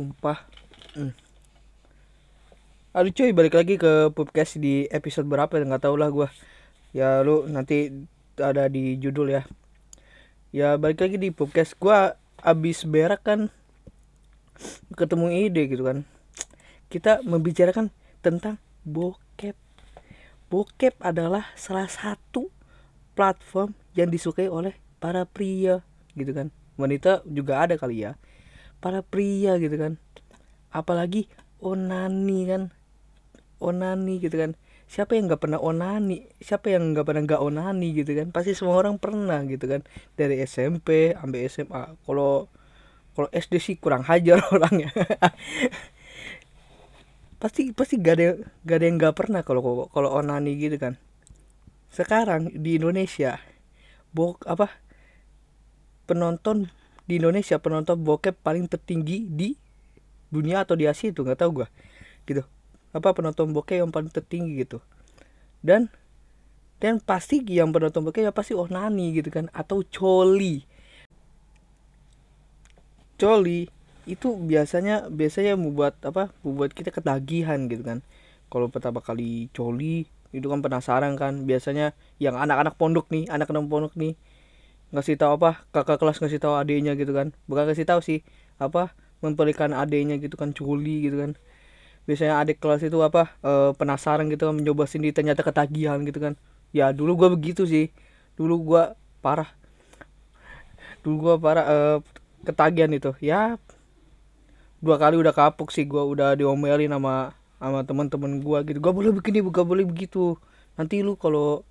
sumpah. Hmm. aduh cuy balik lagi ke podcast di episode berapa ya? Nggak tau lah gua. Ya lu nanti ada di judul ya. Ya balik lagi di podcast. Gua abis berak kan ketemu ide gitu kan. Kita membicarakan tentang bokep. Bokep adalah salah satu platform yang disukai oleh para pria gitu kan. Wanita juga ada kali ya para pria gitu kan. Apalagi onani kan. Onani gitu kan. Siapa yang nggak pernah onani? Siapa yang nggak pernah nggak onani gitu kan? Pasti semua orang pernah gitu kan. Dari SMP sampai SMA kalau kalau SD sih kurang hajar orangnya. Pasti pasti gak ada gak ada yang nggak pernah kalau kalau onani gitu kan. Sekarang di Indonesia bok apa penonton di Indonesia penonton bokep paling tertinggi di dunia atau di Asia itu nggak tahu gua. Gitu. Apa penonton bokep yang paling tertinggi gitu. Dan dan pasti yang penonton bokep ya pasti onani gitu kan atau coli coli itu biasanya biasanya membuat apa membuat kita ketagihan gitu kan. Kalau pertama kali coli itu kan penasaran kan. Biasanya yang anak-anak pondok nih anak-anak pondok nih ngasih tahu apa kakak kelas ngasih tahu adiknya gitu kan. Bukan ngasih tahu sih apa memperikan adiknya gitu kan culi gitu kan. Biasanya adik kelas itu apa e, penasaran gitu kan mencoba sendiri ternyata ketagihan gitu kan. Ya dulu gua begitu sih. Dulu gua parah. Dulu gua parah e, ketagihan itu. Ya dua kali udah kapuk sih gua udah diomelin sama sama teman-teman gua gitu. Gua boleh begini gak boleh begitu. Nanti lu kalau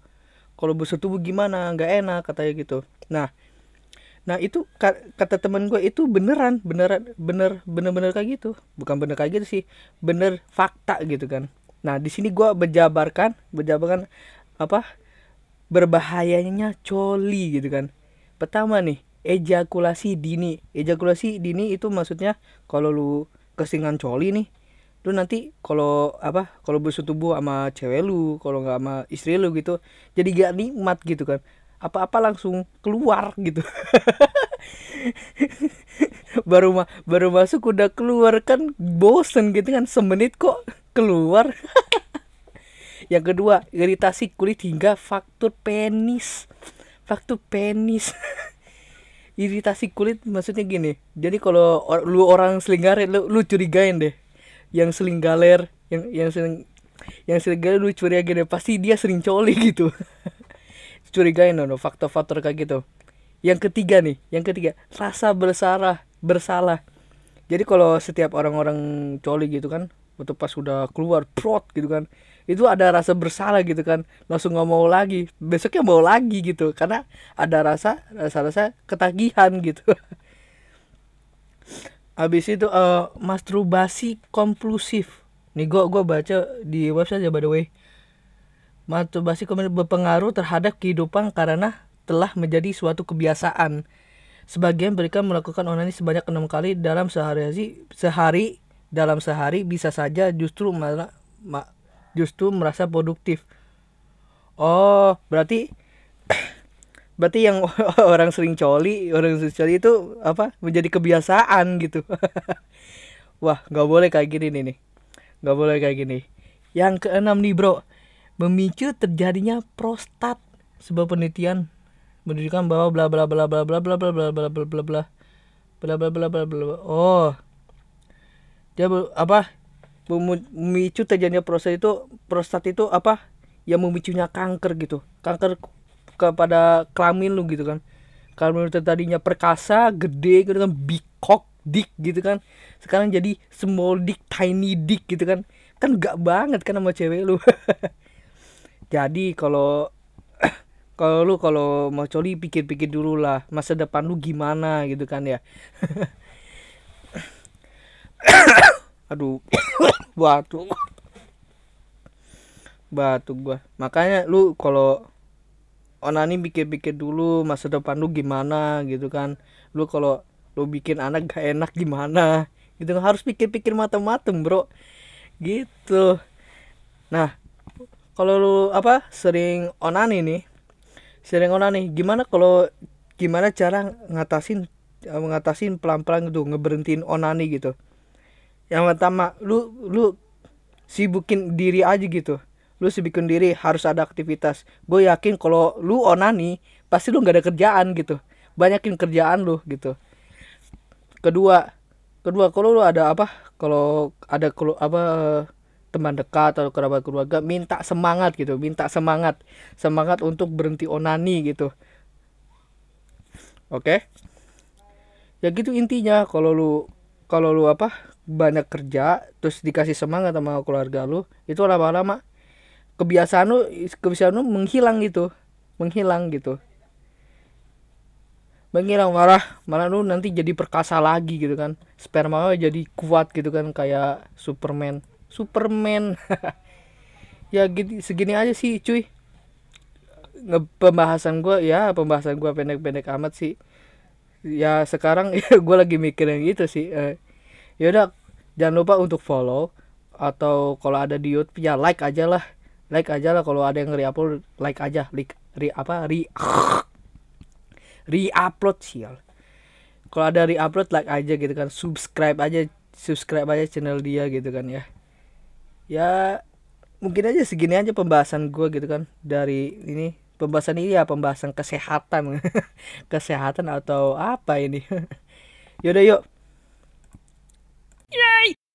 kalau bersetubuh gimana? Nggak enak katanya gitu. Nah nah itu kata temen gue itu beneran beneran bener bener bener kayak gitu. Bukan bener kayak gitu sih bener fakta gitu kan. Nah di sini gue berjabarkan berjabarkan apa berbahayanya coli gitu kan. Pertama nih ejakulasi dini. Ejakulasi dini itu maksudnya kalau lu kesingan coli nih lu nanti kalau apa kalau bersetubuh sama cewek lu kalau nggak sama istri lu gitu jadi gak nikmat gitu kan. Apa-apa langsung keluar gitu. Baru ma baru masuk udah keluar kan bosen gitu kan semenit kok keluar. Yang kedua iritasi kulit hingga faktur penis. Faktur penis. Iritasi kulit maksudnya gini jadi kalau lu orang selinggarin lu, lu curigain deh yang sering galer yang yang sering yang sering galer lu curigain deh pasti dia sering coli gitu. Curigain no, faktor-faktor kayak gitu. Yang ketiga nih yang ketiga rasa bersalah bersalah. Jadi kalau setiap orang-orang coli gitu kan waktu pas sudah keluar prot gitu kan itu ada rasa bersalah gitu kan. Langsung nggak mau lagi besoknya mau lagi gitu. Karena ada rasa rasa-rasa ketagihan gitu habis itu uh, masturbasi kompulsif nih gua gua baca di website ya by the way masturbasi kemudian berpengaruh terhadap kehidupan karena telah menjadi suatu kebiasaan. Sebagian mereka melakukan onani sebanyak enam kali dalam sehari sehari dalam sehari bisa saja justru malah ma, justru merasa produktif. Oh, berarti berarti yang orang sering coli, orang sering coli itu apa? Menjadi kebiasaan gitu. Wah, nggak boleh kayak gini nih. Nggak boleh kayak gini. Yang keenam nih, Bro memicu terjadinya prostat sebuah penelitian menunjukkan bahwa bla bla bla bla bla bla bla bla bla bla bla bla bla bla bla bla bla oh dia apa memicu terjadinya prostat itu prostat itu apa yang memicunya kanker gitu kanker kepada kelamin lu gitu kan. Kelamin lu tadinya perkasa gede gitu kan big cock dick gitu kan. Sekarang jadi small dick tiny dick gitu kan. Kan gak banget kan sama cewek lu. Jadi kalau kalau lu kalau mau coli pikir-pikir dulu lah masa depan lu gimana gitu kan ya. Aduh batuk. Batuk gua. Makanya lu kalau onani pikir-pikir dulu masa depan lu gimana gitu kan. Lu kalau lu bikin anak gak enak gimana? Gitu kan. Harus pikir-pikir matang-matang bro. Gitu. Nah kalau lu apa sering onani nih sering onani gimana kalau gimana cara ngatasin ngatasin pelan-pelan gitu ngeberhentiin onani gitu? Yang pertama lu lu sibukin diri aja gitu lu sibukin diri harus ada aktivitas. Gue yakin kalau lu onani pasti lu nggak ada kerjaan gitu. Banyakin kerjaan lu gitu. Kedua kedua kalau lu ada apa? Kalau ada kalau apa teman dekat atau kerabat keluarga minta semangat gitu minta semangat. Semangat untuk berhenti onani gitu. Oke? Ya gitu intinya kalau lu kalau lu apa banyak kerja terus dikasih semangat sama keluarga lu itu lama-lama kebiasaan lu kebiasaan lu menghilang gitu. Menghilang gitu. Menghilang marah. Malah lu nanti jadi perkasa lagi gitu kan. Sperma jadi kuat gitu kan kayak Superman. Superman. Ya gitu segini aja sih cuy. Nge pembahasan gue ya pembahasan gue pendek-pendek amat sih. Ya sekarang ya gue lagi mikirin gitu sih eh, yaudah jangan lupa untuk follow atau kalau ada di YouTube ya like aja lah like aja lah kalau ada yang re-upload like aja. Like re apa? Re re-upload sial. Kalau ada re-upload like aja gitu kan. Subscribe aja subscribe aja channel dia gitu kan ya. Ya mungkin aja segini aja pembahasan gue gitu kan. Dari ini pembahasan ini ya pembahasan kesehatan. Kesehatan atau apa ini? Yaudah yuk